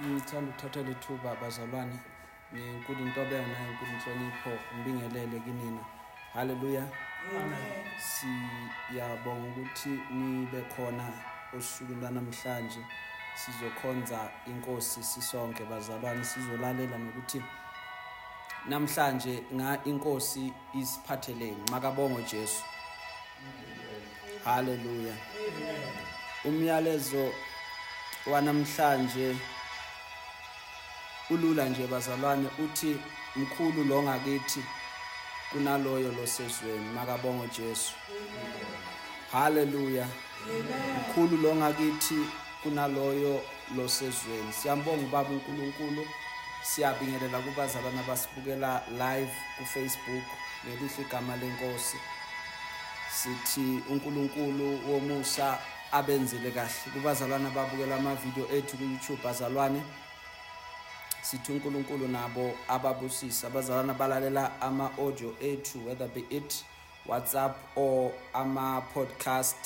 ngithanda ukuthathela ithuba bazalwane ngenkulu intobeko nayenkulu inhlonipho ngibingelele kinina. Haleluya siyabonga ukuthi nibe khona osukwini lwanamhlanje. Sizokhonza inkosi sisonke bazalwane sizolalela nokuthi namhlanje nga inkosi isiphatheleni makabongo Jesu. Haleluya umyalezo wanamhlanje ulula nje bazalwane uthi mkhulu lo ngakithi kunaloyo losezweni makabongo Jesu haleluya. Mkhulu lo ngakithi kunaloyo losezweni siyambonga ubaba uNkulunkulu. Siyabingelela kubazalwane abasibukela live ku-Facebook ngelihle igama lenkosi. Sithi uNkulunkulu womusa abenzele kahle kubazalwane ababukela amavidiyo ethu ku-YouTube bazalwane. Sithi uNkulunkulu nabo ababusisa abazalwane abalalela ama-audio ethu whether be it WhatsApp or ama-podcast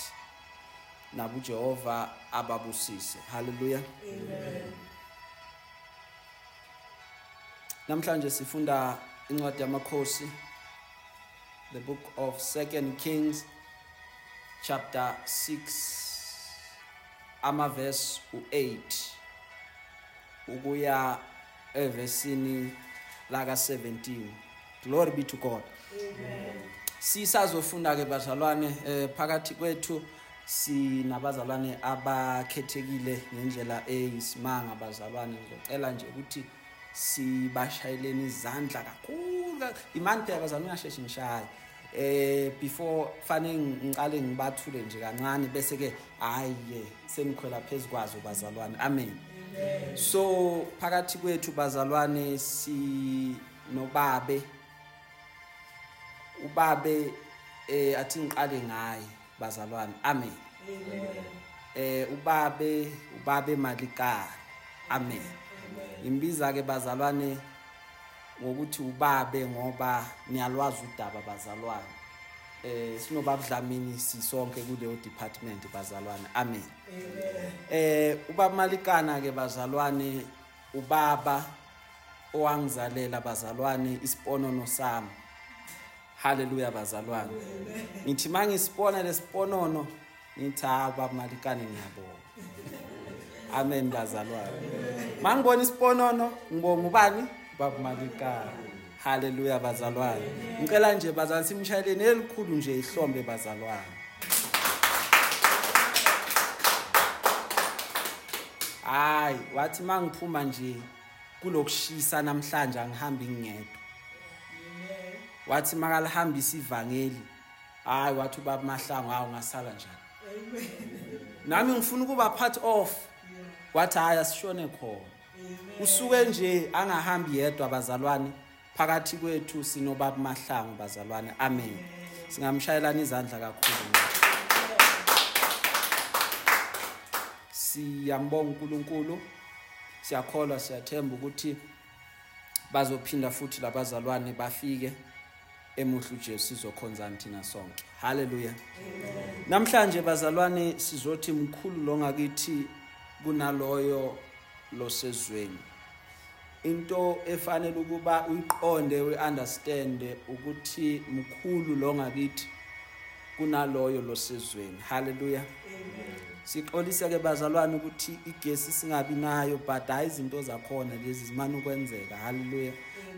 nabo uJehova ababusise. Haleluya amen. Namhlanje sifunda incwadi yamakhosi the book of second kings chapter 6 amavesi u8 ukuya evesini laka 17 glory be to god. Amen. Sisazofunda ke bazalwane eh, phakathi kwethu sinabazalwane abakhethekile ngendlela eyisimanga bazalwane. Ngicela nje ukuthi sibashayeleni izandla kakhulu imani phela bazalwane ungasheshe ngishaye. Eh before fanele ngiqale ngibathule nje kancane bese ke hayiye senikhwela phezukwazo bazalwane. Amen. So phakathi kwethu bazalwane sinobabe ubabe eh athi ngiqale ngaye bazalwane. Amen. Eh ubabe ubabe malikari. Amen. Imbiza ke bazalwane ngokuthi ubabe ngoba niyalwazi udaba bazalwane. Eh sinobaba Dlamini sisonke kuleyo department bazalwane. Amen. Eh ubaba Malikana ke bazalwane ubaba owangizalela bazalwane isiponono sami haleluya bazalwane. Ngithi mangisipona lesiponono ngithi ha baba Malikane ngiyabonga. Amen bazalwane. Mangibona isiponono ngibonga ubani? Baba Malikane. Haleluya bazalwane. Ngicela nje bazalwane simshayeleni elikhulu nje ihlombe bazalwane. Hayi wathi mangiphuma nje kulokushisa namhlanje angihambi ngingedwa. Wathi makalihambisa ivangeli hayi wathi ubaba mahlangu hawu ngasala njani? Nami ngifuna ukuba part of. Wathi hayi asishone khona. Usuke nje angahambi yedwa bazalwane. Phakathi kwethu sinobaba mahlangu bazalwane. Amen. Singamshayelana izandla kakhulu. Siyambonga uNkulunkulu. Siyakholwa siyathemba ukuthi bazophinda futhi labazalwane bafike emuhle uJesu sizokhonzana thina sonke. Haleluya namhlanje bazalwane sizothi mkhulu lo ngakithi kunaloyo losezweni. Into efanele ukuba uyiqonde uyiunderstand ukuthi mkhulu lo ngakithi kunaloyo losezweni haleluya sixolise ke bazalwane ukuthi igesi singabi nayo but hayi izinto zakhona lezi zimana ukwenzeka. Haleluya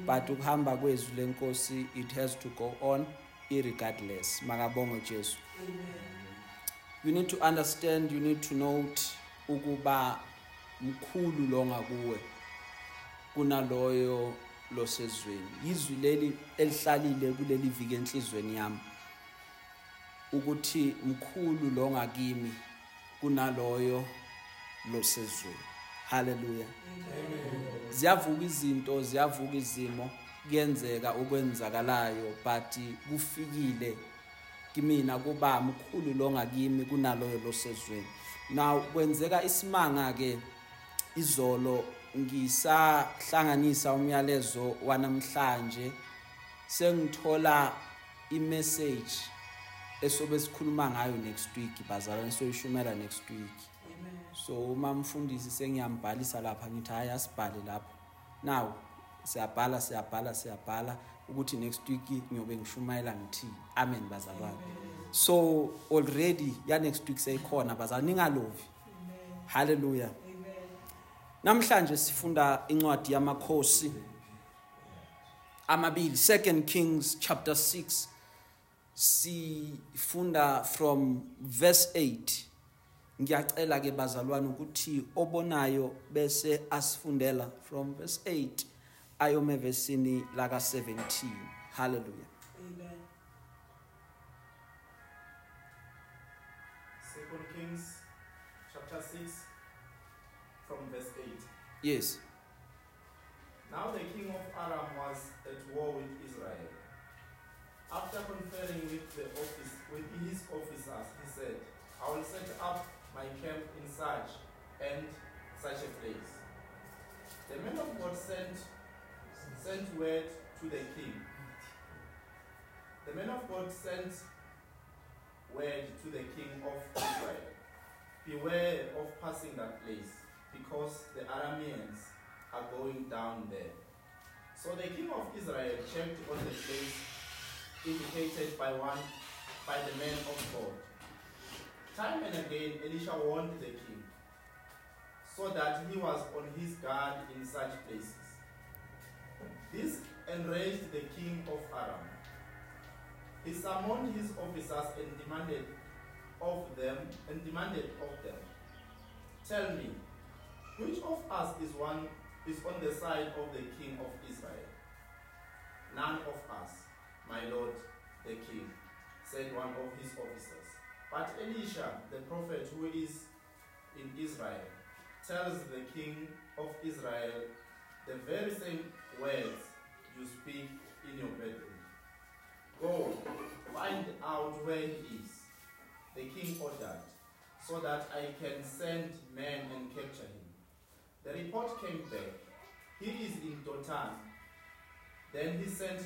but ukuhamba kwezwi lenkosi it has to go on irregardless. Makabongo Jesu. You need to understand you need to note ukuba mkhulu lo ngakuwe kunaloyo losezweni. Izwi leli elihlalile kuleli viki enhlizweni yami ukuthi mkhulu lo ngakimi kunaloyo losezweni. Haleluya ziyavuka izinto ziyavuka izimo kuyenzeka okwenzakalayo but kufikile kimina kuba mkhulu lo ngakimi kunaloyo losezweni. Now kwenzeka isimanga ke izolo ngisahlanganisa umyalezo wanamhlanje sengithola imessage esobe sikhuluma ngayo next week bazalwane soyishumela next week. So uma mfundisi sengiyambhalisa lapha ngithi hayi asibhale lapho. Now siyabhala siyabhala siyabhala ukuthi next week ngiyobe ngishumayela ngithi amen bazalwane. So already ya next week seyikhona bazalwane ningalovi. Haleluya namhlanje sifunda incwadi yamakhosi amabili 2 kings chapter 6 sifunda from verse 8 ngiyacela ke bazalwane ukuthi obonayo bese asifundela from verse 8 ayome vesini laka 17 hallelujah. Yes Now the king of Aram was at war with Israel. After conferring with the office with his officers, he said, I will set up my camp in such and such a place. The men of God sent sent word to the king. The men of God sent word to the king of Israel. Beware of passing that place, because the Arameans are going down there. So the king of Israel checked on the place indicated by one by the men of God. Time and again Elisha warned the king, so that he was on his guard in such places. This enraged the king of Aram. He summoned his officers and demanded of them and demanded of them, Tell me, which of us is one is on the side of the king of Israel? None of us, my lord the king, said one of his officers. But Elisha, the prophet who is in Israel, tells the king of Israel the very same words you speak in your bedroom. Go, find out where he is, the king ordered, so that I can send men and capture him. The report came back. He is in Dotan. Then he sent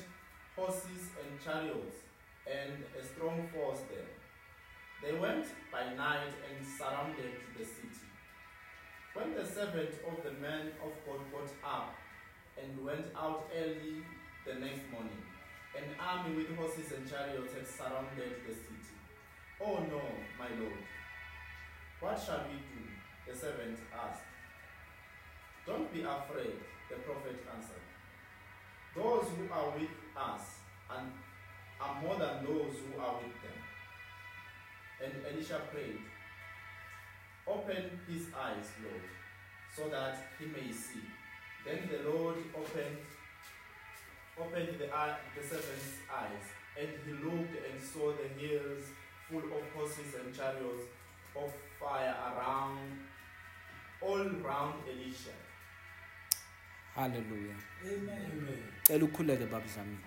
horses and chariots and a strong force there. They went by night and surrounded the city. When the servant of the man of God got up and went out early the next morning, an army with horses and chariots had surrounded the city. Oh no, my lord. What shall we do? The servant asked. Don't be afraid, the prophet answered. Those who are with us and are more than those who are with them. And Elisha prayed, Open his eyes, Lord, so that he may see. Then the Lord opened opened the, eye, the servant's eyes, and he looked and saw the hills full of horses and chariots of fire around, all round Elisha. Hallelujah Amen. cela ukhuleke babudlamini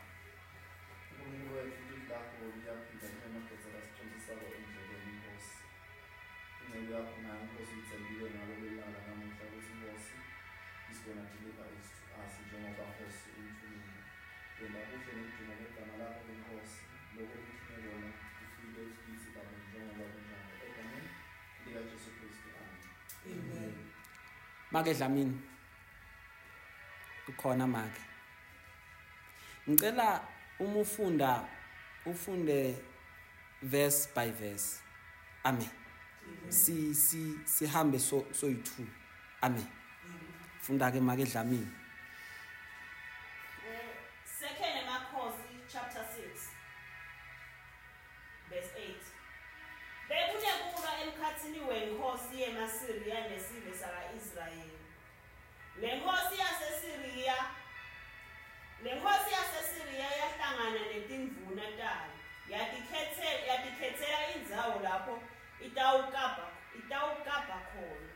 uNkulunkulu wethu ilizwi lakho liyaphinda linemagezela sisetshenziswa endleleni inkosi ingcebo yakho nayo inkosi uyithembile ngalo lelanga namuhla ukuthi inkosi is gonna deliver it to us njengoba nkosi uyithulile yena kuhle nokuduma kwegama lakho lenkosi lokho okuthine kona kufike kithi kanye njengoba kunjalo egameni likajesu kristu amen Amen. make dlamini ukhona make. Ngicela uma ufunda ufunde verse by verse. Amen. Si si sihambe so soyi2 amen. Funda ke make dlamini. Eh, Second Makhosi chapter 6 verse 8 Bekunekulwa emkhathini wenkosi yeMasiriya nesizwe saka-Israyeli. Le nkosi yaseSiriya Le nkosi yaseSiriya yahlangana netindvuna tayo. Yatikhethela yatikhethela indzawo lapho itawukapa itawukapa khona.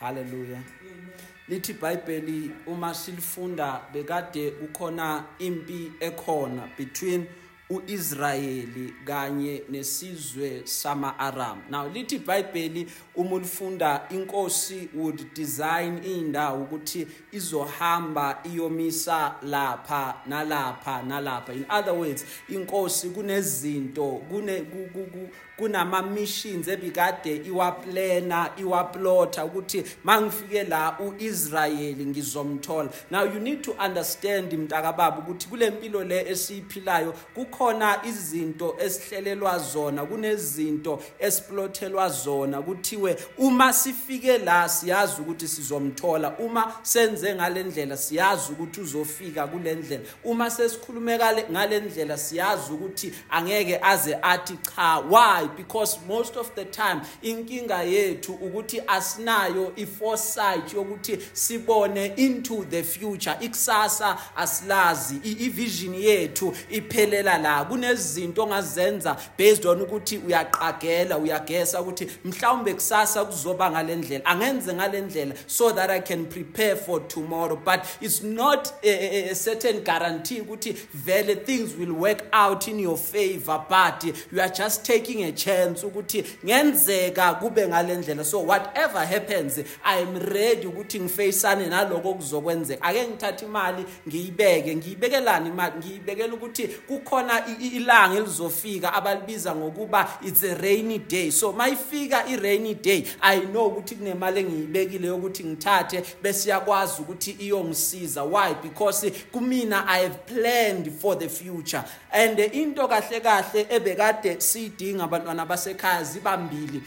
Haleluya Amen. lithi iBhayibheli uma silifunda bekade kukhona impi ekhona between uIsrayeli kanye nesizwe sama-Aram. Now lithi iBhayibheli uma ulifunda inkosi would design indawo ukuthi izohamba iyomisa lapha nalapha nalapha. In other words inkosi kunezinto kune ku- ku- ku- kunama missions ebikade iwaplana iwaplota ukuthi mangifike la uIsrayeli ngizomthola. Now you need to understand mntakababa ukuthi kule mpilo le esiyiphilayo kukhona izinto esihlelelwa zona kunezinto esiplothelwa zona. Kuthiwe uma sifike la siyazi ukuthi sizomthola. Uma senze ngalendlela siyazi ukuthi uzofika kule ndlela. Uma sesikhulume kale- ngalendlela siyazi ukuthi angeke aze athi cha why? Because most of the time inkinga yethu ukuthi asinayo i-foresight yokuthi sibone into the future. Ikusasa asilazi i- ivision yethu iphelela la. Kunezinto ongazenza based on ukuthi uyaqagela uyagesa ukuthi mhlawumbe kusasa kuzoba ngalendlela. Angenze ngalendlela so that i can prepare for tomorrow. But it's not a, a, a certain guarantee ukuthi vele things will work out in your favor but you are just taking a chance ukuthi ngenzeka kube ngalendlela so whatever happens i am ready ukuthi ngifacane naloko okuzokwenzeka. Ake ngithathe imali ngiyibeke ngiyibekelani imali ngiyibekela ukuthi kukhona i- i- ilanga elizofika abalibiza ngokuba it's a rainy day. So mayifika i-rainy day i know ukuthi kunemali engiyibekile yokuthi ngithathe bese iyakwazi ukuthi iyongisiza. Why? Because kumina i have planned for the future. And into kahle kahle ebekade siyidinga abantwana basekhaya zibambili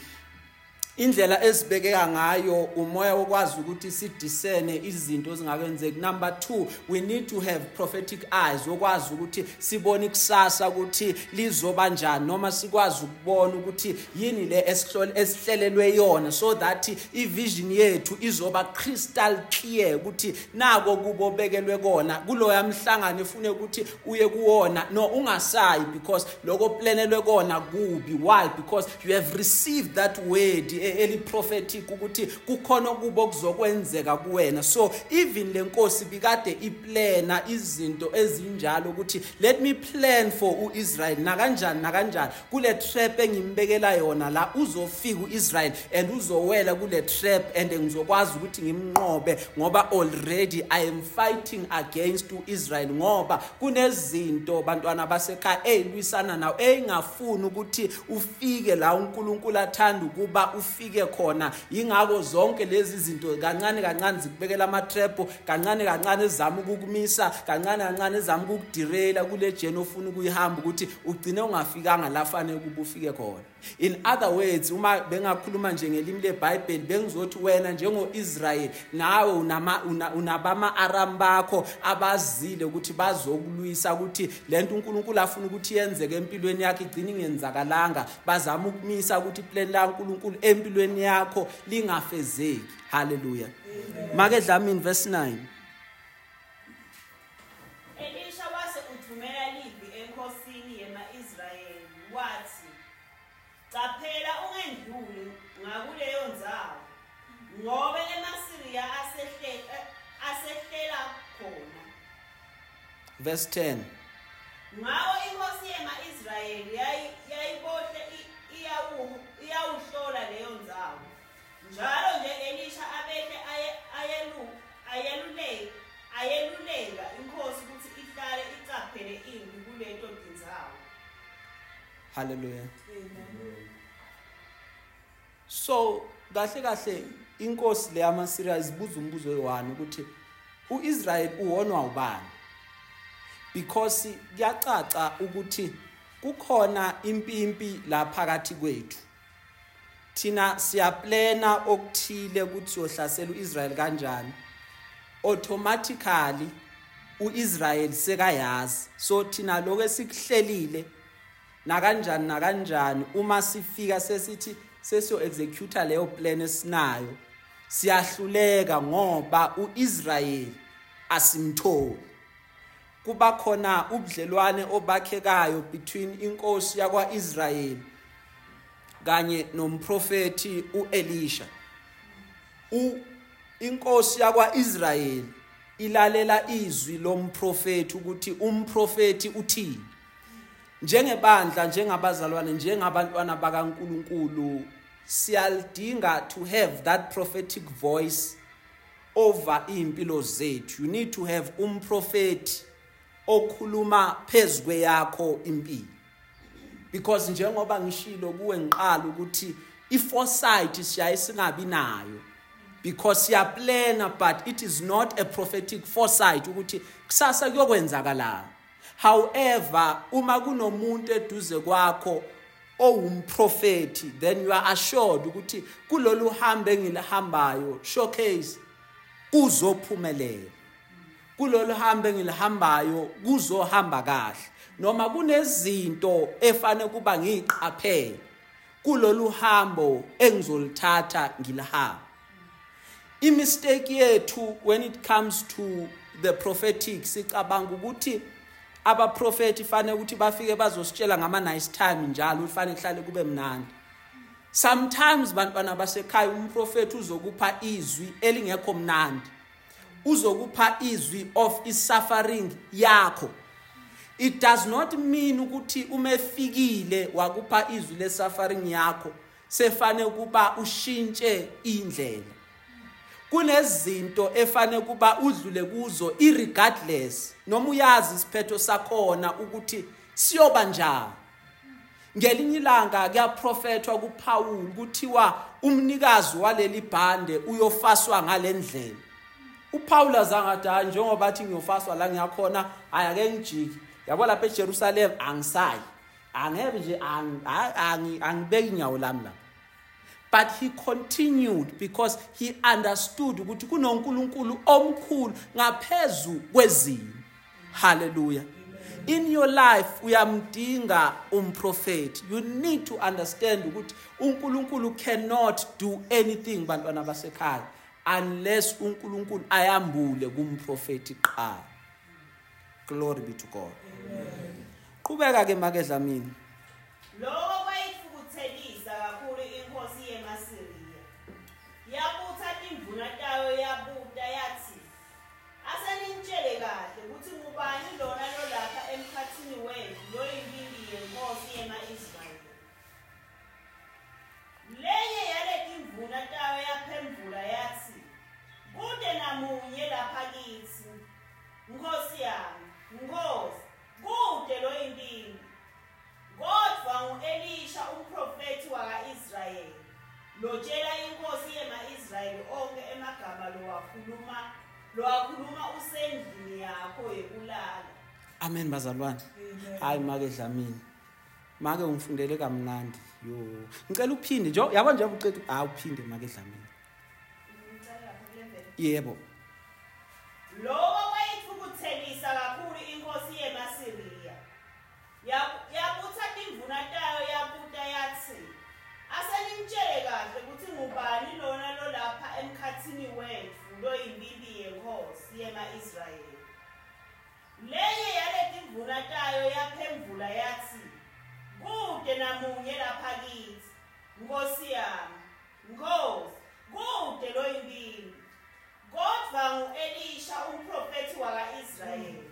indlela esibekeka ngayo umoya wokwazi ukuthi sidisene izinto ezingakwenzeki number 2 we need to have prophetic eyes wokwazi ukuthi sibone ikusasa ukuthi lizoba njani noma sikwazi ukubona ukuthi yini le esihlole- esihlelelwe yona so that ivision yethu izoba crystal clear ukuthi nako kubo bekelwe kona kuloya mhlangano efune ukuthi uye kuwona no ungasayi because lokho planelwe kona kubi. Why? Because you have received that word e- eli-prophetic ukuthi kukhona kubo kuzokwenzeka kuwena. So even le nkosi bikade iplana izinto ezinjalo ukuthi let me plan for u-israyeli. Nakanjani nakanjani? Kule trap engimbekela yona la uzofika u-israyeli and uzowela kule trap and ngizokwazi ukuthi ngimnqobe ngoba already i am fighting against u-israyeli ngoba kunezinto bantwana basekhaya eyilwisana nawo eyingafuni ukuthi ufike la unkulunkulu athanda ukuba ufike khona. Yingakho zonke lezi zinto kancane kancane zikubekela amatrepho kancane kancane ezama ukukumisa kancane kancane ezama ukukudirela kule jeni ofuna ukuyihamba ukuthi ugcine ungafikanga la fanele ukuba ufike khona. In other words uma bengakhuluma nje ngelimi lebhayibheli bengizothi wena njengo-israyeli nawe unama- una- unabama-aram bakho abazile ukuthi bazokulwisa ukuthi le nto unkulunkulu afuna ukuthi yenzeke empilweni yakho igcine ingenzakalanga. Bazama ukumisa ukuthi iplani lankulunkulu empilweni yakho lingafezeki. Halleluya make dlamini verse 9 ngobe emasiriya asehle- eh, asehlela khona. Verse 10 ngawo inkosi yema-israyeli yayi- yayibohle iyawuhlola leyo ndzawo njalo nje elisha abehle aye- ayelu- ayelule- ayeluleka inkosi ukuthi ihlale icaphele impi kuleto tindzawo halleluya so kahle kahle inkosi le yamasiriya zibuza umbuzo oyi-one ukuthi u-israyeli uwonwa ubani? Because kuyacaca ukuthi kukhona impimpi la phakathi kwethu. Thina siyaplana okuthile ukuthi siyohlasela u-israyeli kanjani. Automatically u-israyeli sekayazi. So thina lokho esikuhlelile nakanjani nakanjani uma sifika sesithi sesiyo-executa leyo plan esinayo siyahluleka ngoba u-israyeli asimtholi. Kuba khona ubudlelwane obakhekayo between inkosi yakwa-israyeli kanye nomprofethi u-elisha. U inkosi yakwa-israyeli ilalela izwi lomprofethi ukuthi umprofethi uthini. Njengebandla njengabazalwane njengabantwana bakaNkuluNkulu siyalidinga to have that prophetic voice over impilo zethu. You need to have umprofeti okhuluma phezwe yakho impilo. Because njengoba ngishilo kuwe ngiqala ukuthi iforesight siyaye singabi nayo. Because siyaplana but it is not a prophetic foresight ukuthi kusasa kuyokwenzakalana however uma kunomuntu eduze kwakho owumprofeti then you are assured ukuthi kulolu hambo engilihambayo showcase kuzophumelela. Kulolu hambo engilihambayo kuzohamba kahle. Noma kunezinto efane kuba ngiqaphele kulolu hambo engizolithatha ngilihamba imistake yethu when it comes to the prophetic sicabanga ukuthi abaprofeti fanele ukuthi bafike bazositshela ngama nice time njalo ufanele kuhlale kube mnandi. Sometimes bantwana basekhaya umprofeti uzokupha izwi elingekho mnandi. Uzokupha izwi of isuffering yakho. It does not mean ukuthi uma efikile wakupha izwi lesuffering yakho sefane kuba ushintshe indlela. Kunezinto efane kuba udlule kuzo irregardless. Noma uyazi isiphetho sakhona ukuthi siyoba njani. Ngelinye ilanga kuyaprofethwa kuPaul kuthiwa umnikazi waleli bhande uyofaswa ngalendlela uPaul azangathi hayi njengoba bathi ngiyofaswa la ngiyakhona aya ke ngijiki yabo lapha eJerusalem angisayi. Angebe nje angibeki inyawo lami lapha. But he continued because he understood ukuthi kunonkulunkulu omkhulu ngaphezu kwezimo. Hallelujah. In your life uyamdinga umprofeti you need to understand ukuthi unkulunkulu cannot do anything bantwana basekhaya unless unkulunkulu ayambule kumprofeti qala glory be to god. Qhubeka ke makedla emagama lowakhuluma lowakhuluma usendlini yakho yekulala. amen bazalwane. Hayi makedla mina make ungifundele kamnandi. Yo. Ngicela uphinde nje yabo nje ucela hayi uphinde makedla mina Ngicela lapha kule vele. yebo. Lokho wethu loyimbimbi yenkosi yema-Israyeli." Lenye yaleti imvuna tayo yaphendula yathi, "Kude namunye lapha kithi, Nkosi yami, Nkosi, kude loyimbimbi." Kodwa ngu-Elisha umprofethi waka-Israyeli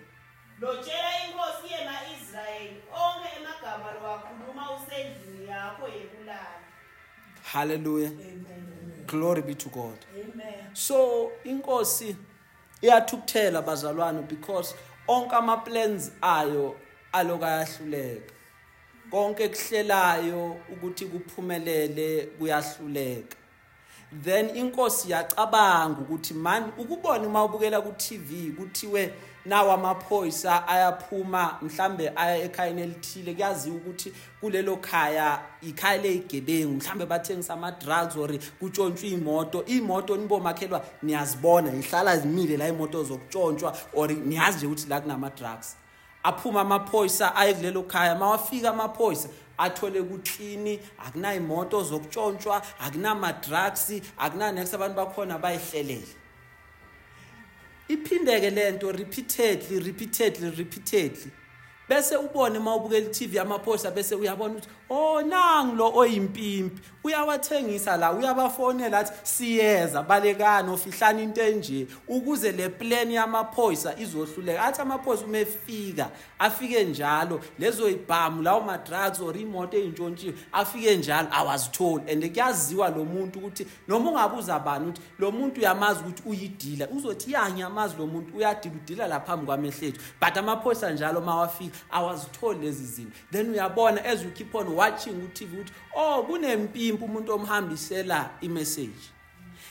lotshela inkosi yema-Israyeli onke emagama lowakhuluma usendlini yakho yekulala. Hallelujah. Glory be to god. Amen. so inkosi iyathukuthela bazalwane because onke ama-plans ayo aloku ayahluleka konke kuhlelayo ukuthi kuphumelele kuyahluleka. Then inkosi yacabanga ukuthi mani ukubona uma ubukela ku-tv kuthiwe nawo amaphoyisa ayaphuma mhlambe aya ekhayeni elithile. Kuyaziwa ukuthi kulelo khaya ikhaya leyigebengu mhlambe bathengisa ama-drugs or kutshontshwa iy'moto. Iy'moto nibomakhelwa niyazibona. Yihlala zimile la iy'moto zokutshontshwa or niyazi nje ukuthi la kunama-drugs. Aphuma amaphoyisa aye kulelo khaya. Mawafika amaphoyisa athole kuklini akunayimoto zokutshontshwa akunama-drugs akunanex abantu bakhona bayihlelele iphindeke lento repeatedly repeatedly repeatedly. Bese ubone uma ubukela i-tv amaphoyisa bese uyabona ukuthi oh nangu lo oyimpimpi. Uyawathengisa la uyabafonela athi siyeza balekani ofihlani into enje ukuze le plan yamaphoyisa izohluleka. Athi amaphoyisa uma efika afike njalo lezo ibhamu lawo ma-drugs or imoto ey'ntshontshiwe afike njalo awazitholi. And kuyaziwa lo muntu ukuthi noma ungabuza bani ukuthi lo muntu uyamazi ukuthi uyidila uzothi ya ngiyamazi lo muntu uyadila udila la phambi kwamehlo ethu. But amaphoyisa njalo mawafika awazitholi lezi zinto. Then uyabona as you keep on watching u-tv ukuthi oh kunempimpi umuntu omhambisela imessage.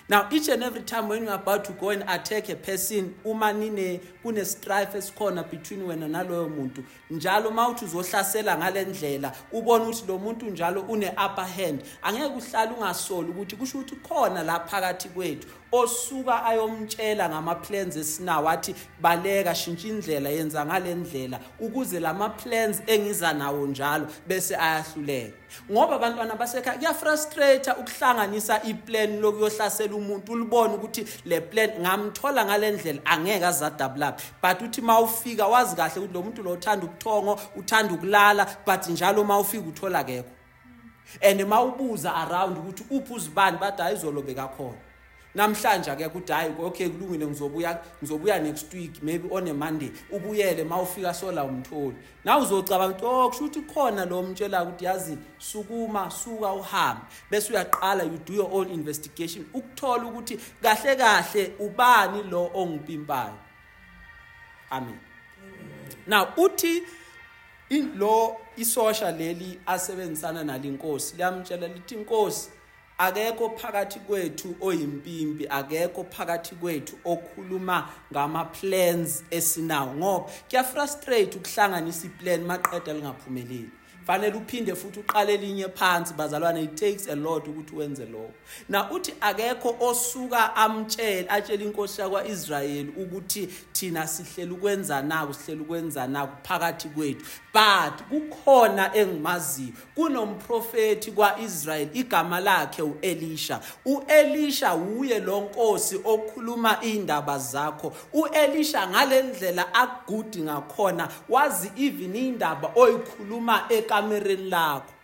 Now each and every time when you're about to go and attack a person uma nine kune-strife esikhona between wena naloyo muntu njalo uma uthi uzohlasela ngale ndlela ubone ukuthi lo muntu njalo une-upper hand angeke uhlale ungasoli ukuthi kusho ukuthi khona la phakathi kwethu. Osuka ayomtshela ngama-plans esinawo athi baleka shintsha indlela yenza ngale ndlela ukuze lama-plans engiza nawo njalo bese ayahluleka. Ngoba abantwana basekhaya kuyafrustrate ukuhlanganisa iplan lokuyohlasela umuntu ulibone ukuthi le plan ngamthola ngale ndlela angeke azadabulaphi. But uthi uma ufika wazi kahle ukuthi lo muntu lo uthanda ubuthongo uthanda ukulala but njalo uma ufika uthola kekho and uma ubuza around ukuthi uphi uzibani bathi hayi izolo bekakhona namhlanje akekho uthi hayi okay kulungile ngizobuya ngizobuya next week maybe on a monday ubuyele uma ufika sola umtholi. Na uzocabanga ukuthi oh kusho ukuthi khona lo mtshela ukuthi yazi sukuma suka uhambe. Bese uyaqala you do your own investigation ukuthola ukuthi kahle kahle ubani lo ongipimpayo amen. Now uthi in lo isosha leli asebenzisana nalinkosi liyamtshela lithi inkosi akekho phakathi kwethu oyimpimpi akekho phakathi kwethu okhuluma ngama-plans esinawo ngoba kuyafrustrate ukuhlanganisa iplan maqeda lingaphumeleli. Fanele uphinde futhi uqale elinye phansi bazalwane it takes a lot ukuthi wenze lokho. Na uthi akekho osuka amtshele atshela inkosi yakwa-israyeli ukuthi thina sihlele ukwenza naku sihlele ukwenza naku phakathi kwethu. But kukhona engimaziyo kunomprofethi kwa-israyeli igama lakhe u-elisha. U-elisha wuye lo nkosi okhuluma iy'ndaba zakho. U-elisha ngale ndlela akugudi ngakhona wazi even iy'ndaba oyikhuluma ekamereni lakho.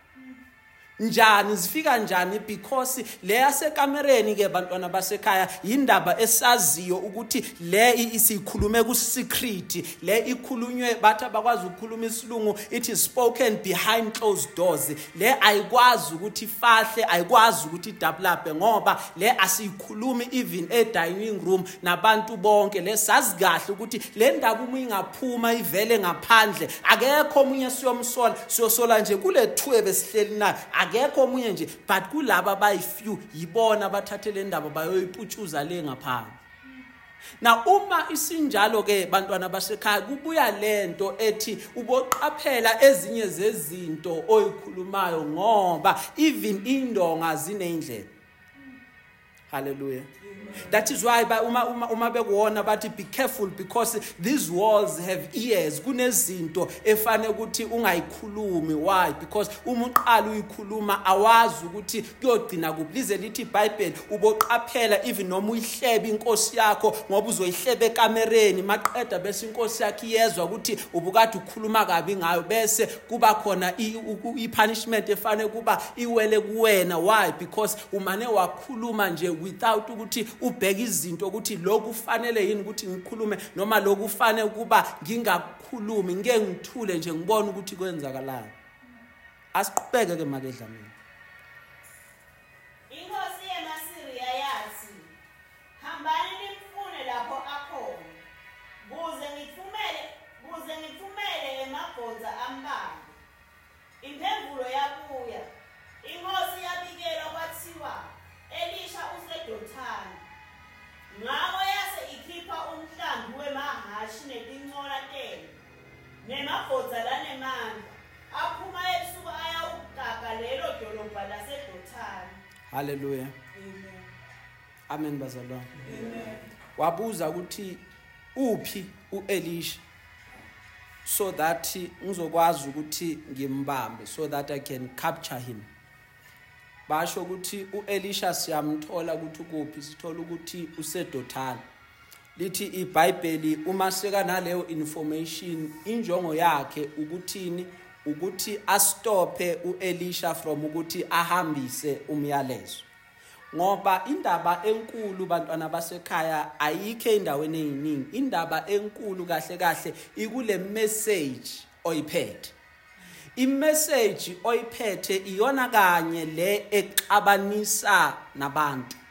Njani? Zifika njani? Because le yasekamereni ke bantwana basekhaya indaba esaziyo ukuthi le isikhulume ku secret le ikhulunywe bathi abakwazi ukukhuluma isilungu it is spoken behind closed doors. Le ayikwazi ukuthi ifahle ayikwazi ukuthi idabulape ngoba le asiyikhulumi even e dining room nabantu bonke. Le sazi kahle ukuthi le ndaba uma ingaphuma ivele ngaphandle. Akekho omunye siyomsola siyosola nje kule two besihleli nayo. Akekho omunye nje but kulaba abayi-few yibona abathathe le ndaba bayoyiputshuza le ngaphandle. Na uma isinjalo-ke bantwana basekhaya kubuya le nto ethi uboqaphela ezinye zezinto oyikhulumayo ngoba even indonga ziney'ndlela. Haleluya that is why ba- uma, uma, uma bekuwona bathi be careful because these walls have ears. Kunezinto efane ukuthi ungayikhulumi. Why? Because uma uqala uyikhuluma awazi ukuthi kuyogcina kuphi. Lize lithi ibhayibheli uboqaphela even noma uyihlebe inkosi yakho ngoba uzoyihleba ekamereni. Maqeda bese inkosi yakho iyezwa ukuthi ubukade ukhuluma kabi ngayo. Bese kuba khona i- u- i-punishment efane kuba iwele kuwena. Why? Because umane wakhuluma nje without ukuthi ubheke izinto ukuthi lokhu kufanele yini ukuthi ngikhulume noma lokhu kufanele ukuba ngingakhulumi ngeke ngithule nje ngibone ukuthi kwenzakalayo asiqhubeke ke makedlamini nemabhodza lanemandla aphuma ebusuku ayawugaga lelo dolobha lasedothani haleluya amen. Bazalwane. Wabuza ukuthi uphi uElisha? So that ngizokwazi ukuthi ngimbambe so that I can capture him. Basho ukuthi uElisha siyamthola ukuthi kuphi sithola ukuthi usedothana lithi iBhayibheli uma seka naleyo information injongo yakhe ukuthini? Ukuthi astophe uElisha from ukuthi ahambise umyalezo. Ngoba indaba enkulu bantwana basekhaya ayikho endaweni eziningi indaba enkulu kahle kahle ikule message oyiphethe. Imessage oyiphethe iyona kanye le exabanisa nabantu.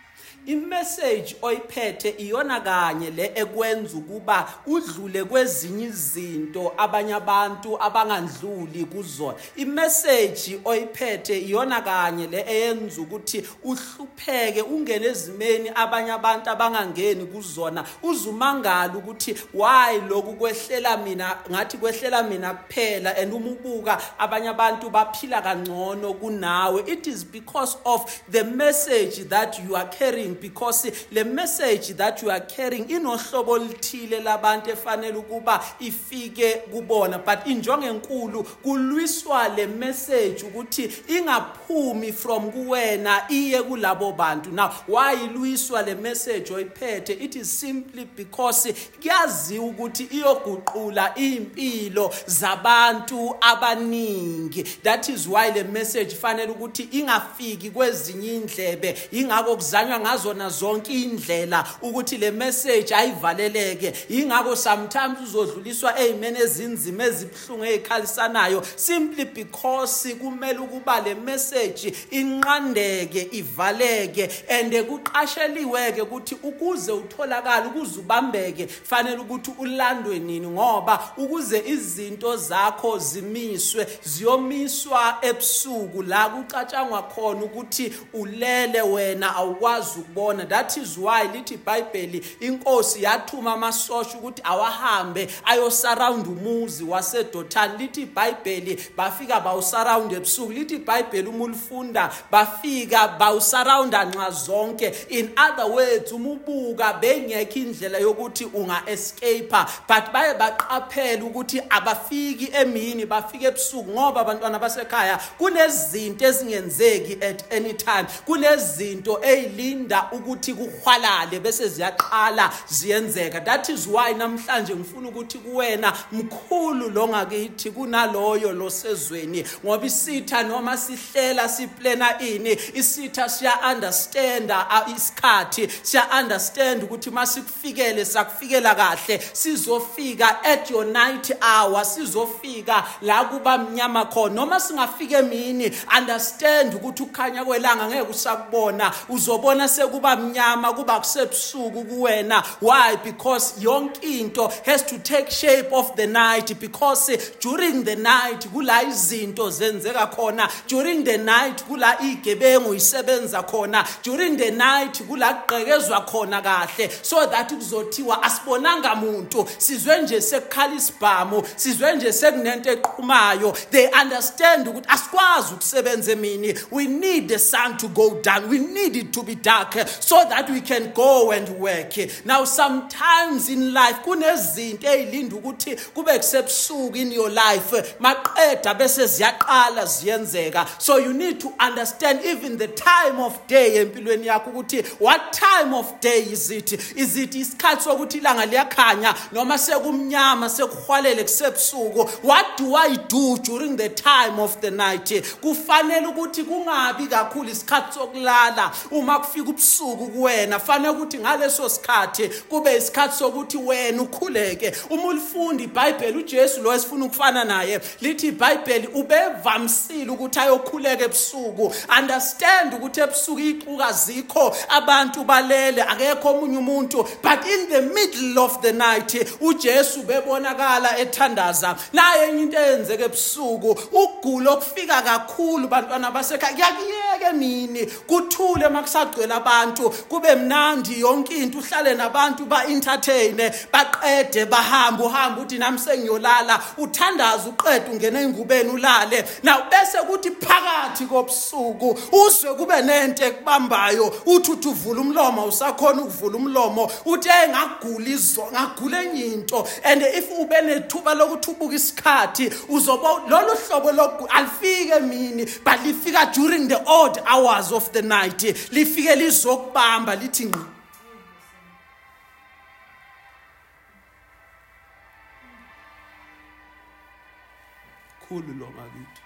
Imessage oyiphethe iyona kanye le ekwenza ukuba udlule kwezinye izinto abanye abantu abangandluli kuzona imessage oyiphethe iyona kanye le eyenza ukuthi uhlupheke ungene ezimeni abanye abantu abangangeni kuzona uzumangala ukuthi why lokhu kwehlela mina ngathi kwehlela mina kuphela and uma ubuka abanye abantu baphila kangcono kunawe. It is because of the message that you are carrying. Because le message that you are carrying inohlobo oluthile labantu efanele ukuba ifike kubona. But injongo enkulu kulwiswa le message ukuthi ingaphumi from kuwena iye kulabo bantu. Now why ilwiswa le message oyiphethe? It is simply because kuyaziwa ukuthi iyoguqula impilo zabantu abaningi. That is why le message fanele ukuthi ingafiki kwezinye indlebe. Ingakho kuzanywa ngazona zonke indlela ukuthi le message ayivaleleke. Ingakho sometimes uzodluliswa ezimene ezinzima ezibhlungu ezikhalisanayo simply because kumele ukuba le message inqandeke ivaleke and kuqasheliweke ukuthi ukuze utholakala ukuze ubambeke fanele ukuthi ulandwe nini ngoba ukuze izinto zakho zimiswe ziyomiswa ebusuku la kucatshangwa khona ukuthi ulele wena awukwazi ukubona that is why lithi iBhayibheli inkosi yathuma amasosha ukuthi awahambe ayosurround umuzi waseDothani lithi iBhayibheli bafika bawusurround ebusuku. Lithi iBhayibheli uma ulifunda bafika bawusurrounda nxa zonke. In other words uma ubuka bengekho indlela yokuthi unga escape but baye baqaphela ukuthi abafiki emini bafike ebusuku ngoba abantwana basekhaya kunezinto ezingenzeki at any time. Kunezinto ezilinda ukuthi kuhwalale bese ziyaqala ziyenzeka. That is why namhlanje ngifuna ukuthi kuwena mkhulu lo ngakithi kunaloyo losezweni ngoba isitha noma sihlela siplena ini isitha siya understanda isikhathi siya understand ukuthi masikufikele sakufikela kahle. Sizofika at your night hour sizofika la kuba mnyama khona. Noma singafika emini understand ukuthi ukukhanya kwelanga ngeke usakubona. Uzobona sekuba mnyama kuba kusebusuku kuwena. Why? Because yonke into has to take shape of the night because during the night kula izinto zenzeka khona during the night kula igebengu isebenza khona during the night kula kugqekezwa khona kahle. So that kuzothiwa asibonanga muntu. Sizwe nje sekukhala isibhamu sizwe nje sekunento eqhumayo. They understand ukuthi asikwazi ukusebenza emini. We need the sun to go down. We need it to be dark so that we can go and work. Now sometimes in life kunezinto ezilinda ukuthi kube kusebusuku in your life. Maqeda bese ziyaqala ziyenzeka. So you need to understand even the time of day empilweni yakho ukuthi what time of day is it? Is it isikhathi sokuthi ilanga liyakhanya noma sekumnyama sekuhwalele kusebusuku? What do i do during the time of the night? Kufanele ukuthi kungabi kakhulu isikhathi sokulala uma kufika ubusuku kuwena. Fanele ukuthi ngaleso sikhathi kube isikhathi sokuthi wena ukhuleke. Uma ulifunda iBhayibheli uJesu lo esifuna ukufana naye lithi iBhayibheli ubevamsile ukuthi ayokhuleka ebusuku. Understand ukuthi ebusuku ixuka zikho abantu balele akekho omunye umuntu. But in the middle of the night uJesu bebonakala ethandaza. Naye enye into eyenzeke ebusuku ukugula okufika kakhulu bantwana basekhaya. Kuyakuyeke emini kuthule makusagcwele abantu kube mnandi yonke into uhlale nabantu ba-entertain baqede bahamba uhamba uthi nami sengiyolala. Uthandaza uqede ungena ey'ngubeni ulale. Na bese kuthi phakathi kobusuku uzwe kube nento ekubambayo uthi uthi uvula umlomo usakhona ukuvula umlomo. Uthi hey ngagula enye into. And if ube nethuba lokuthi ubuke isikhathi uzoba lolu hlobo alifike emini but lifika during the odd hours of the night lifike lizokubamba lithi ngqi khulu lo ngakithi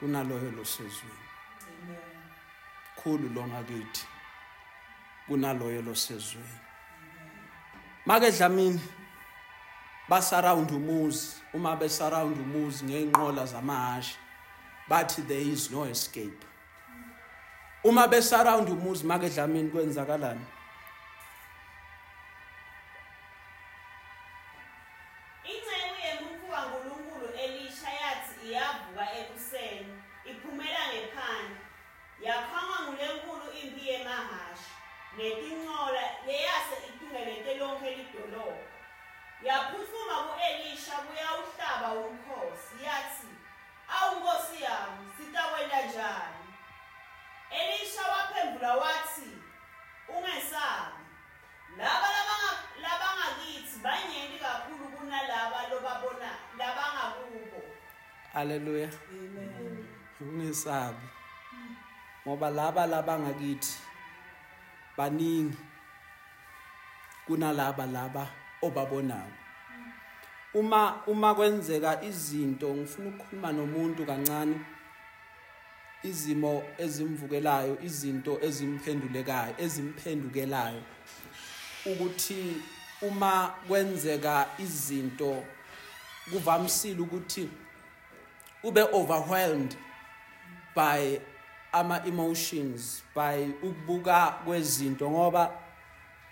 kunaloyo losezweni khulu lo ngakithi kunaloyo losezweni make dlamini basarawunda umuzi. Uma besarawunda umuzi ngeenqola zamahashe bathi there is no escape. Uma besarawunda umuzi make dlamini kwenzakalani? Ngoba laba labangakithi baningi kunalaba laba obabonayo uma uma kwenzeka izinto ngifuna ukukhuluma nomuntu kancane izimo ezimvukelayo izinto ezimphendulekayo ezimphendukelayo ukuthi uma kwenzeka izinto kuvamisile ukuthi ube overwhelmed by ama emotions by ukubuka kwezinto ngoba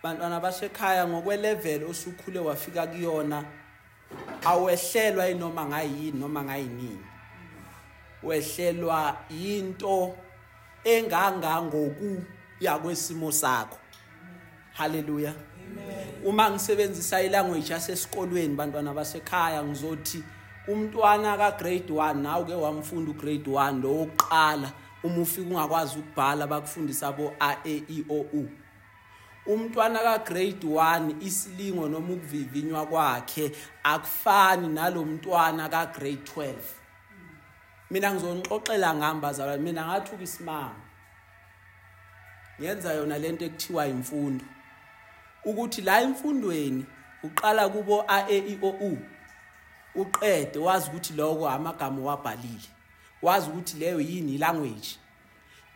bantwana basekhaya ngokwelevel osukhule wafika kuyona awehlelwa inoma ngayini noma ngayinini. Wehlelwa into engangangokuya kwesimo sakho. Haleluya uma ngisebenzisa ilanguage yasesikolweni bantwana basekhaya ngizothi umntwana ka grade 1 nawe ke wamfunda u grade 1 lo wokuqala uma ufika ungakwazi ukubhala bakufundisa bo a e i o u. Umntwana ka grade 1 isilingo noma ukuvivinywa kwakhe akufani nalomntwana ka grade 12 mina ngizonixoxela ngamba zalwane mina ngathuka isimanga ngenza yona lento ekuthiwa imfundo. Ukuthi la imfundweni uqala kubo a e i o u uqede wazi ukuthi lokho amagama wabhalile wazi ukuthi leyo yini ilanguage.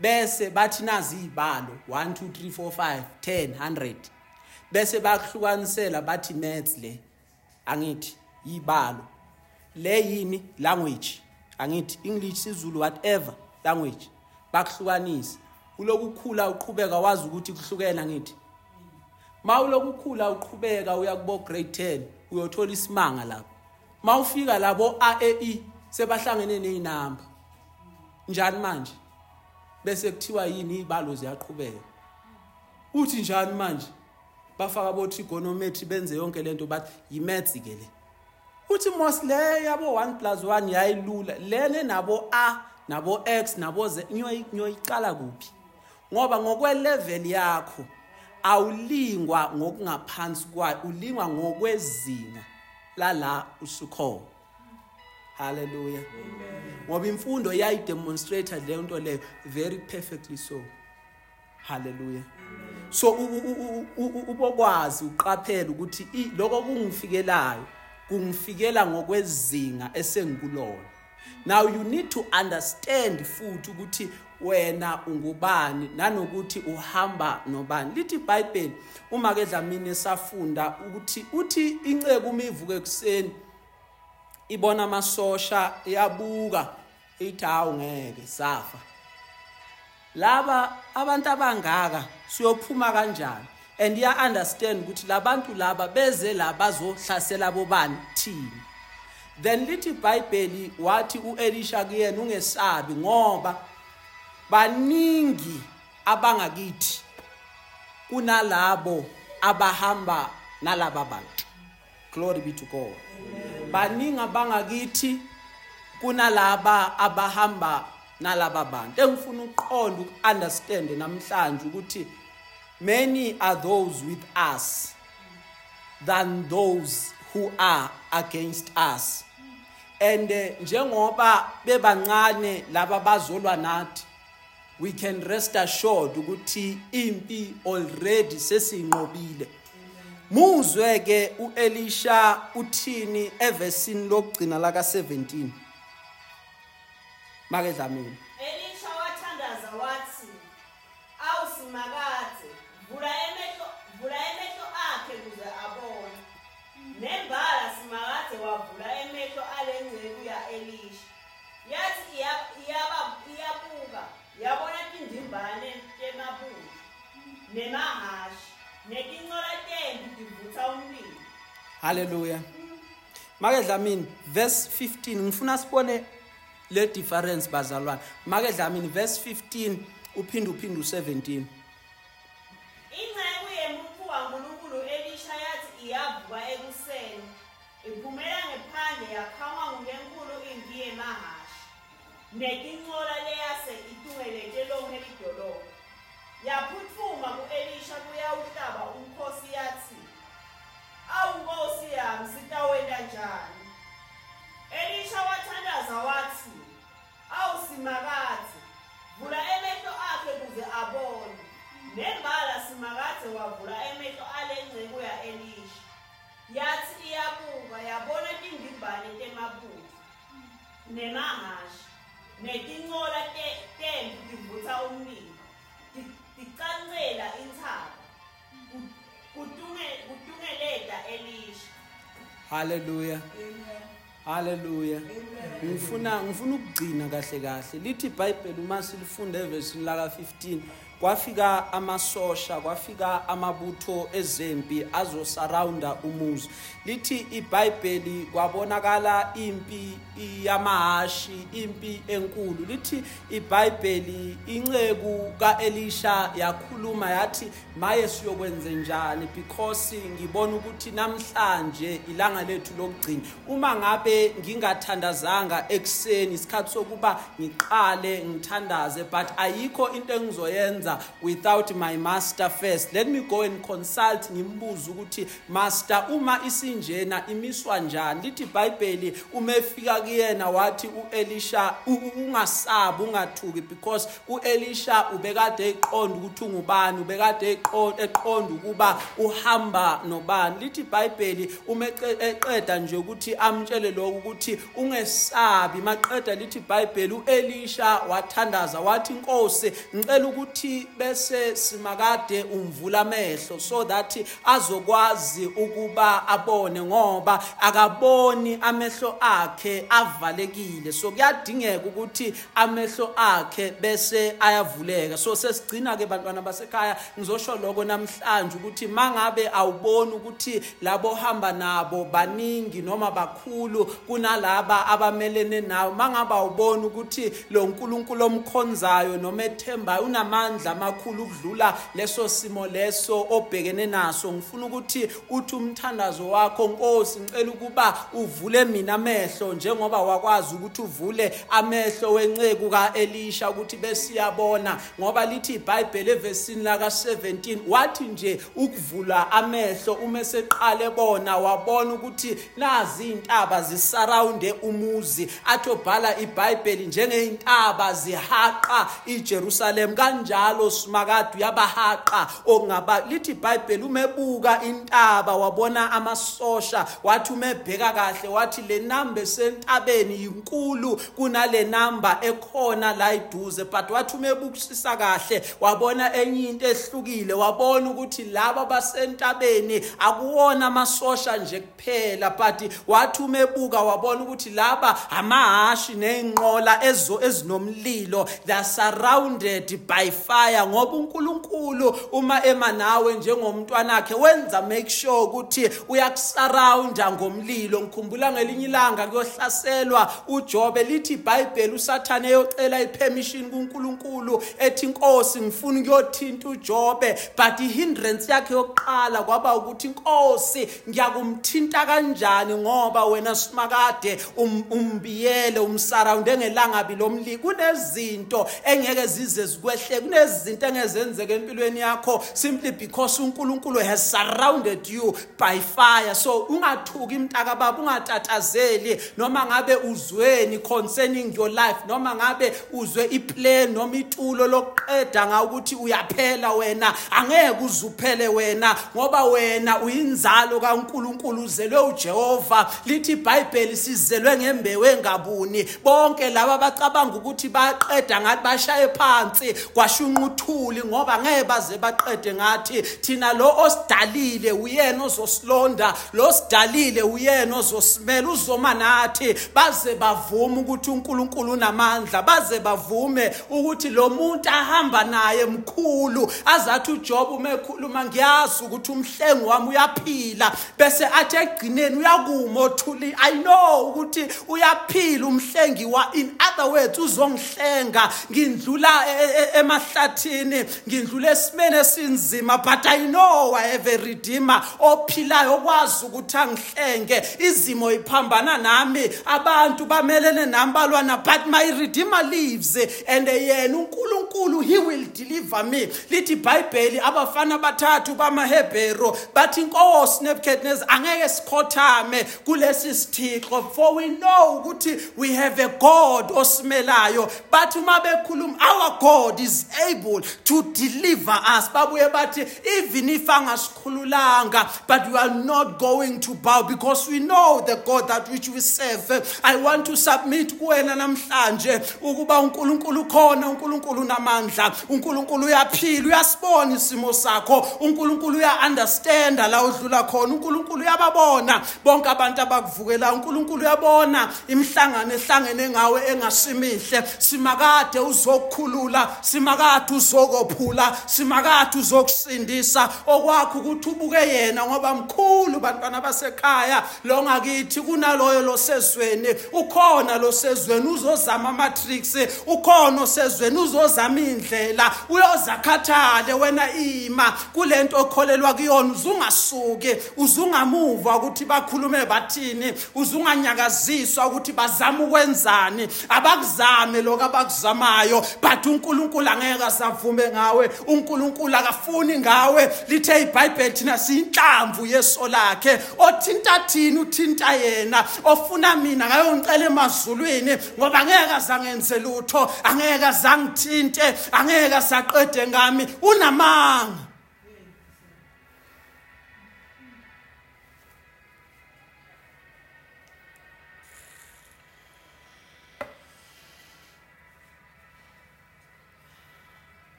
Bese bathi nazi izibalo 1 2 3 4 5 10 100 bese bakuhlukanisela bathi maths le angithi izibalo le yini? Language. Angithi english sizulu whatever language. Bakuhlukanisa ulokukhula uqhubeka wazi ukuthi kuhlukena ngithi mawulokukhula uqhubeka uya kubo grade 10 uyothola isimanga lapho. Mawufika labo A E I sebahlangene nezinamba njani manje? Bese kuthiwa yini izibalo ziyaqhubeka? Uthi njani manje? Bafaka bo trigonometry benze yonke lento bathi yimaths ke le. Uthi mos le yabo 1 plus 1 yayilula lene nabo a nabo x nabo z nyoyi- nyoyiqala kuphi? Ngoba ngokwelevel yakho awulingwa ngokungaphansi kwayo ulingwa ngokwezinga lala usukhona. Haleluya ngoba imfundo yayidemonstrate leyo nto leyo. Very perfectly so. Haleluya so ubokwazi uqaphela ukuthi lokho kungifikelayo kungifikela ngokwezinga esengikulona now you need to understand futhi ukuthi wena ungubani nanokuthi uhamba nobani. Lithi iBhayibheli uma ke dlamini safunda ukuthi uthi inceke uma ivuka ekuseni ibona amasosha iyabuka ithi hawu ngeke safa. Laba abantu abangaka siyophuma kanjani? And iya understand ukuthi labantu laba beze la bazohlasela bobani thina. Then lithi iBhayibheli wathi uElisha kuyena ungesabi ngoba baningi abangakithi kunalabo abahamba nalaba bantu. Glory be to God. Baningi abangakithi kunalaba abahamba nalaba bantu. Engifuna uqonda ukunderstand namhlanje ukuthi many are those with us than those who are against us. And eh, njengoba bebancane laba bazolwa nathi we can rest assured ukuthi impi already sesiyinqobile muzwe ke uElisha uthini evesini lokugcina laka 17 make dlamini. Elisha wathandaza wathi awusimakade vula emehlo vula emehlo akhe kuze abone. Nembala simakade wavula emehlo ale ngceku ya-elisha. Yathi iya- iyaba- iyabuka yabona tindimbane temabutho nemahashi netincola tembi umlilo haleluya make dlamini verse 15 ngifuna sibone le difference bazalwane. Make dlamini verse 15 uphinde uphinde u17 ingceku yemuntu kankulunkulu elisha yathi iyavuka ekuseni iphumela ngephandle yakhangwa ngulenkulu impi yemahashi netincola leyase itungelete lonke lidolobha yaphuthuma ku-elisha haleluya haleluya ngifuna ngifuna ukugcina kahle kahle. Lithi iBhayibheli uma silifunde evesini laka 15 kwafika amasosha kwafika amabutho ezempi azosurrounda umuzi. Lithi iBhayibheli kwabonakala impi yamahashi impi enkulu. Lithi iBhayibheli inceku kaElisha yakhuluma yathi maye siyokwenze njani? Because ngibona ukuthi namhlanje ilanga lethu lokugcina. Uma ngabe ngingathandazanga ekseni isikhathi sokuba ngiqale ngithandaze but ayikho into engizoyenza without my master first. Let me go and consult ngimbuze ukuthi master uma isinjena imiswa njani? Lithi iBhayibheli uma efika kuyena wathi uElisha "U- u- ungasabi ungathuki because uElisha ubekade eqonda ukuthi ungubani ubekade eqo- eqonda ukuba uhamba nobani. Lithi iBhayibheli uma eqe- eqeda nje ukuthi amtshele lokho ukuthi ungesabi. Maqeda lithi iBhayibheli uElisha wathandaza wathi inkosi ngicela ukuthi bese simakade umvula amehlo so that azokwazi ukuba abone ngoba akaboni amehlo akhe avalekile. So kuyadingeka ukuthi amehlo akhe bese ayavuleka. So sesigcina ke bantwana basekhaya ngizosho lokho namhlanje ukuthi mangabe awuboni ukuthi labo hamba nabo baningi noma bakhulu kunalaba abamelene nawe mangabe awuboni ukuthi lo nkulunkulu omkhonzayo noma ethembayo unamandla amakhulu ukudlula leso simo leso obhekene naso. Ngifuna ukuthi uthi umthandazo wakho nkosi ngicela ukuba uvule mina amehlo njengoba wakwazi ukuthi uvule amehlo wenceku kaElisha ukuthi besiyabona ngoba lithi iBhayibheli evesini laka 17 wathi nje ukuvula amehlo uma seqale bona wabona ukuthi nazi intaba zisurrounde umuzi athobhala iBhayibheli njengeintaba zihaqa iJerusalem kanjalo simakade uyabahaqa okungaba lithi iBhayibheli umebuka intaba wabona amasosha wathi umebheka kahle wathi le namba esentabeni inkulu kunale namba ekhona la iduze but wathi umebukisisa kahle wabona enye into ehlukile wabona ukuthi laba basentabeni akuwona amasosha nje kuphela but wathi umebuka wabona ukuthi laba amahashi neinqola ezo ezinomlilo they are surrounded by fire. Ngoba uNkulunkulu uma ema nawe njengomntwana wakhe wenza make sure ukuthi uyakusurrounda ngomlilo. Ngikhumbula ngelinye ilanga kuyohlaselwa uJobe lithi iBhayibheli uSathane eyocela ipermission kuNkulunkulu ethi inkosi ngifuna ukuyothinta uJobe. But ihindrance yakhe yokuqala kwaba ukuthi inkosi ngiyakumthinta kanjani ngoba wena simakade um- umbiyele umsurrounde ngelangabi lomlilo kunezinto engeke zize zikwehle lezi zinto engezenzeka empilweni yakho simply because uNkulunkulu has surrounded you by fire. So ungathuki imntaka baba ungatatazeli noma ngabe uzweni concerning your life noma ngabe uzwe iplan noma itulo lokuqeda nga ukuthi uyaphela wena. Angeke uzuphele wena ngoba wena uyinzalo kaNkulunkulu uzelwe uJehova. Lithi iBhayibheli sizelwe ngembewu engabuni. Bonke laba bacabanga ukuthi baqeda ngathi bashaye phansi kwashunqa uthuli ngoba ngeke baze baqede ngathi thina lo osidalile uyena ozosilonda lo sidalile uyena ozosimela uzoma nathi. Baze bavume ukuthi uNkulunkulu unamandla baze bavume ukuthi lo muntu ahamba naye mkhulu azathi uJob uma ekhuluma ngiyazi ukuthi umhlengi wami uyaphila. Bese athi egcineni uyakuma othuli i know ukuthi uyaphila umhlengi wa in other words uzongihlenga ngindlula e- e- e- emahlathini ngindlula esimene esinzima but i know i have a redeemer ophilayo okwazi ukuthi angihlenge. Izimo iphambana nami abantu bamelene nami balwana but my redeemer lives and yena uNkulunkulu he will deliver me. Lithi iBhayibheli abafana bathathu bamaHebheru bathi inkosi Nebuchadnezzar angeke sikhothame kulesi sithixo for we know ukuthi we have a God osimelayo. Bathi uma bekhuluma our God is able to deliver us. Babuye bathi even if angasikhululanga but we are not going to bow because we know the God that which we serve. I want to submit kuwena namhlanje ukuba uNkulunkulu khona uNkulunkulu namandla. uNkulunkulu uyaphila uyasibona isimo sakho. uNkulunkulu uya understand la udlula khona. uNkulunkulu uyababona. Bonke abantu abakuvukela uNkulunkulu uyabona. Imhlangano ehlangene ngawe engasimihle. Simakade uzokukhulula simakade uzokophula simakade uzokusindisa. Okwakho ukuthi ubuke yena ngoba mkhulu bantwana basekhaya. Lo ngakithi kunaloyo losezweni ukhona losezweni uzozama amatricks ukhona osezweni uzozama indlela. Uyozakhathale wena ima. Kulento okholelwa kuyona uzungasuki uzungamuva ukuthi bakhulume bathini uzunganyakaziswa ukuthi bazama ukwenzani. Abakuzame lokho abakuzamayo but uNkulunkulu angeke asavume ngawe uNkulunkulu akafuni ngawe. Lithe iBhayibheli thina siyinhlamvu yeso lakhe. Othinta thina uthinta yena. Ofuna mina ngayo ngicela emazulwini ngoba angeke azangenze lutho angeke azangithinte angeke asaqede ngami. Unamanga.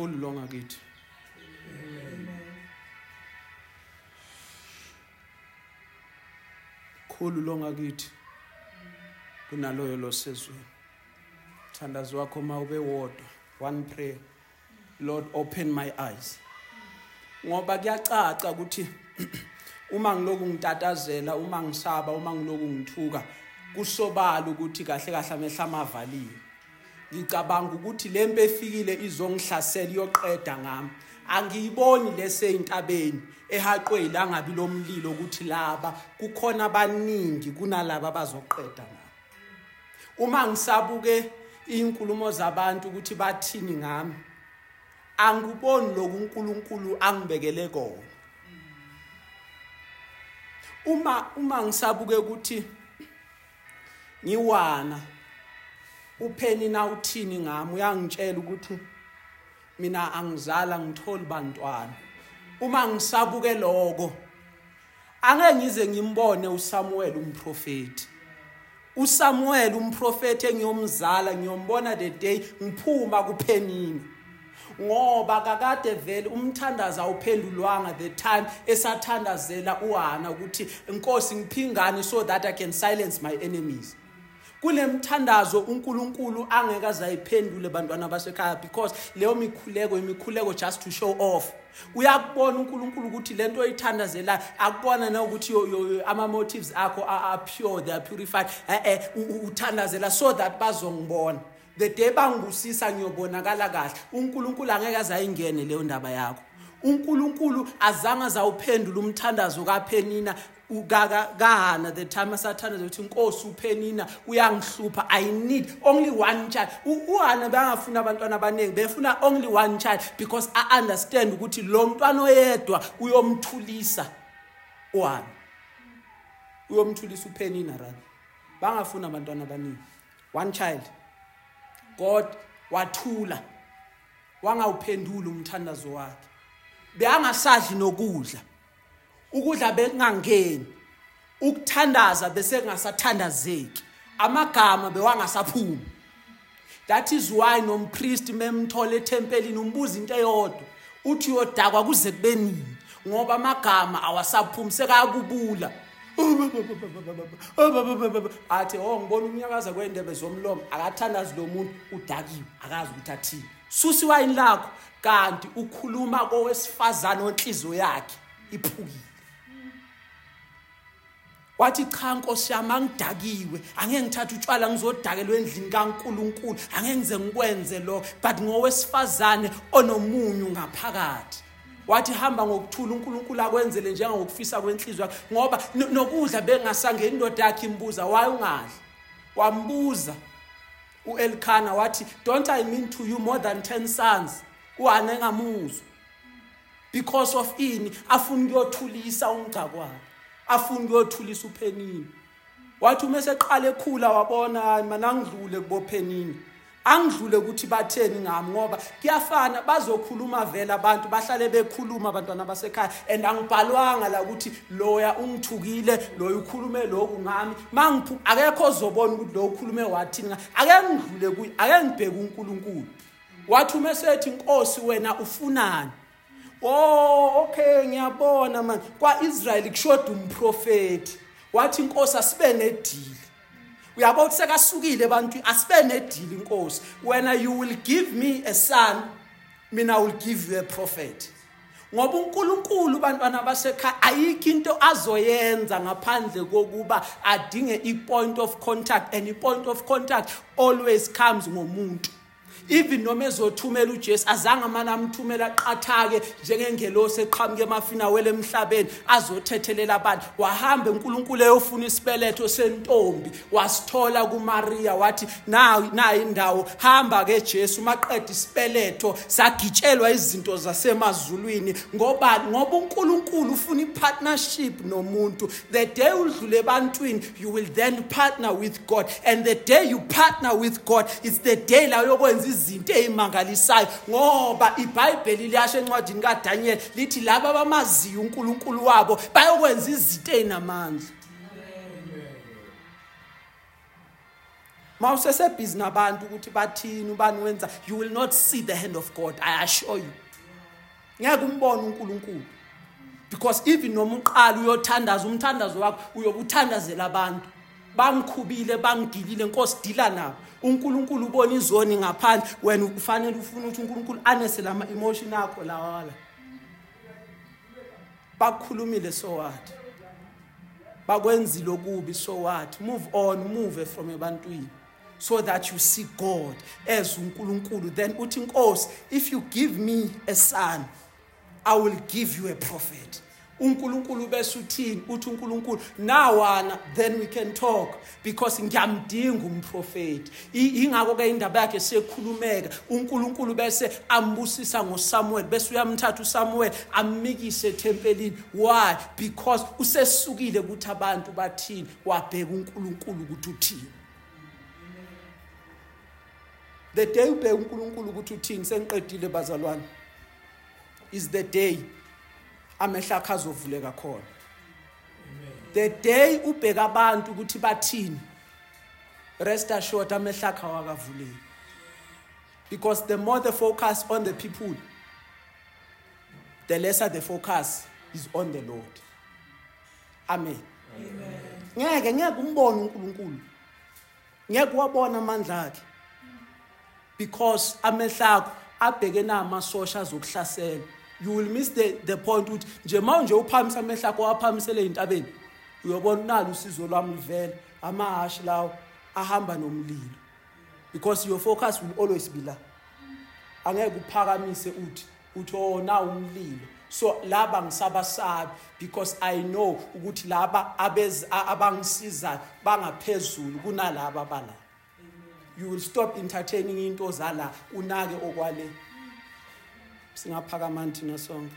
Mkhulu lo ngakithi. Khulu lo ngakithi. Kunaloyo losezweni thandazo wakho mawube wodwa one prayer. Lord open my eyes. Ngoba kuyacaca ukuthi uma ngiloku ngitatazela uma ngisaba uma ngiloku ngithuka kusobala ukuthi kahle kahle amehla amavaliwe ngicabanga ukuthi le mpe efikile izongihlasela iyoqeda ngami. Angiyiboni leseyintabeni ehaqweni angabi lomlilo ukuthi laba kukhona abaningi kunalaba abazoqeda ngami. Uma ngisabuke inkulumo zabantu ukuthi bathini ngami angiboni lokhu uNkulunkulu angibekele kona. Uma uma ngisabuke ukuthi ngiwana upheni na uthini ngami? Uyangitshela ukuthi mina angizala ngitholi bantwana. Uma ngisabuke lokho angeke ngize ngimbone uSamuel umprofeti uSamuel umprofeti engiyomzala ngiyombona the day ngiphuma kuphenini. Ngoba kakade vele umthandazo awuphendulwanga the time esathandazela uHana ukuthi inkosi ngiphingani so that I can silence my enemies. Kunemthandazo uNkulunkulu angeke azayiphendule bantwana basekhaya because leyo mikhuleko imikhuleko just to show off. Uyakubona uNkulunkulu ukuthi lento oyithandazela akubona na ukuthi yo- yo- yo- ama motives akho are are pure they are purified. Eh eh u- u- uthandazela so that bazongibona. The day bangibusisa ngiyobonakala kahle. uNkulunkulu angeke azayingene leyo ndaba yakho. uNkulunkulu azange azawuphendula umthandazo kaPenina kahana the time asathandaza ukuthi inkosi uPenina uyangihlupha i need only one child. Uhana bangafuna abantwana abaningi befuna only one child because i understand ukuthi lo mntwana oyedwa uyomthulisa uhana. Uyomthulisa uPenina rani. Bangafuna abantwana abaningi. One child. God wathula wangawuphendula umthandazo wakhe. Beyangasadli nokudla. Ukudla bekungangeni ukuthandaza bese kungasathandazeki amagama bewangasaphumi. That is why nompriest memthola ethempelini umbuza into eyodwa uthi uyodakwa kuze kube nini ngoba amagama awasaphumi sekayakubula athi oh ngibona umnyakaza kwendebe zomlomo akathandazi lo muntu udakiwe akazi ukuthi athini. Susi wayini lakho? Kanti ukhuluma kowesifazane onhliziyo yakhe iphukile. Wathi cha nkosi yami angidakiwe. Angeke ngithathe utshwala ngizodakelwa endlini kaNkuluNkulu. Angeke ngize ngikwenze lo. But ngowesifazane onomunyu ngaphakathi. Wathi hamba ngokuthula uNkulunkulu akwenzele njengokufisa kwenhliziyo yakhe. Ngoba nokudla bengasangeni indoda yakhe imbuza waye ungadli? Wambuza uElkana wathi don't i mean to you more than 10 sons? Uhana engamuzwa because of ini afuna ukuyothulisa umgcakwane afuna ukuyothulisa uphenini. Wathi uma seqala ekhula wabona hayi mana ngidlule kubophenini angidlule ukuthi batheni ngami ngoba kuyafana bazokhuluma vele abantu bahlale bekhuluma abantwana basekhaya. And angibhalwanga la ukuthi loya ungithukile loya ukhulume lokhu ngami. Mangiphu akekho ozobona ukuthi lo ukhulume wathini ake ngidlule kuye ake ngibheke uNkulunkulu. Wathi uma sethi inkosi wena ufunani? Oh okay ngiyabona manje. kwaIsrael kushoda umprofeti wathi inkosi asibe nedili. Uyabo ukuthi sekasukile abantu asibe nedili inkosi. Wena you will give me a son mina will give you a prophet. Ngoba uNkulunkulu bantwana basekhaya ayikho into azoyenza ngaphandle kokuba adinge i-point of contact and i-point of contact always comes ngomuntu. Even noma ezothumela uJesu azange amana amthumela aqathake njengengelosi eqhamuke emafina wele emhlabeni azothethelela abantu. Wahamba uNkulunkulu eyofuna isibeletho sentombi wasithola kuMaria wathi nayi nayi indawo hamba ke Jesu maqeda isibeletho. Sagitshelwa izinto zasemazulwini ngoba ngoba uNkulunkulu ufuna ipartnership nomuntu. The day udlule ebantwini you will then partner with God and the day you partner with God it's the day la yokwenza izinto ezimangalisayo ngoba iBhayibheli liyasho encwadini kaDaniel lithi laba abamaziyo uNkulunkulu wabo bayokwenza izinto ezinamandla mawusesebhizi nabantu ukuthi bathini ubani wenza you will not see the hand of God i assure you. Ngeke umbone uNkulunkulu. Because even noma uqala uyothandaza umthandazo wakho uyobe uthandazela abantu. Bangikhubile bangigilile inkosi dila nabo. uNkulunkulu ubona izoni ngaphandle. Wena ufanele ufuna ukuthi uNkulunkulu anese lama emotion akho lawala. Bakukhulumile so what bakwenzile okubi so what move on move from ebantwini. So that you see God as uNkulunkulu. Then uthi inkosi if you give me a son I will give you a prophet. uNkulunkulu bese uthini? Uthi uNkulunkulu nawana then we can talk because ngiyamdinga umprofeti ingakho ke indaba yakhe sekhulumeka. uNkulunkulu bese ambusisa ngoSamuel bese uyamthatha uSamuel ammikise ethempelini why? Because usesukile ukuthi abantu bathini? Wabheka uNkulunkulu ukuthi uthini. The day ubheka uNkulunkulu ukuthi uthini sengiqedile bazalwane. Is the day. Amehla akhe azovuleka khona. The day ubheka abantu ukuthi bathini rest assured amehla akhe awakavuleki. Because the more the focus on the people the lesser the focus is on the lord. Amen. Ngeke ngeke umbone uNkulunkulu. Ngeke wabona amandla akhe. Because amehla akho abheke namasosha azokuhlasela. You will miss the the point ukuthi nje manje uphamisa amehla akho waphamisele entabeni uyobona nalo usizo lwami livela amahashi lawo ahamba nomlilo. Because your focus will always be la. Angeke uphakamise uthi uthi oh na umlilo. So laba ngisabasabi because i know ukuthi laba abangisizayo bangaphezulu kunalaba bala you will stop entertaining into zala unake okwale singaphakama thina sonke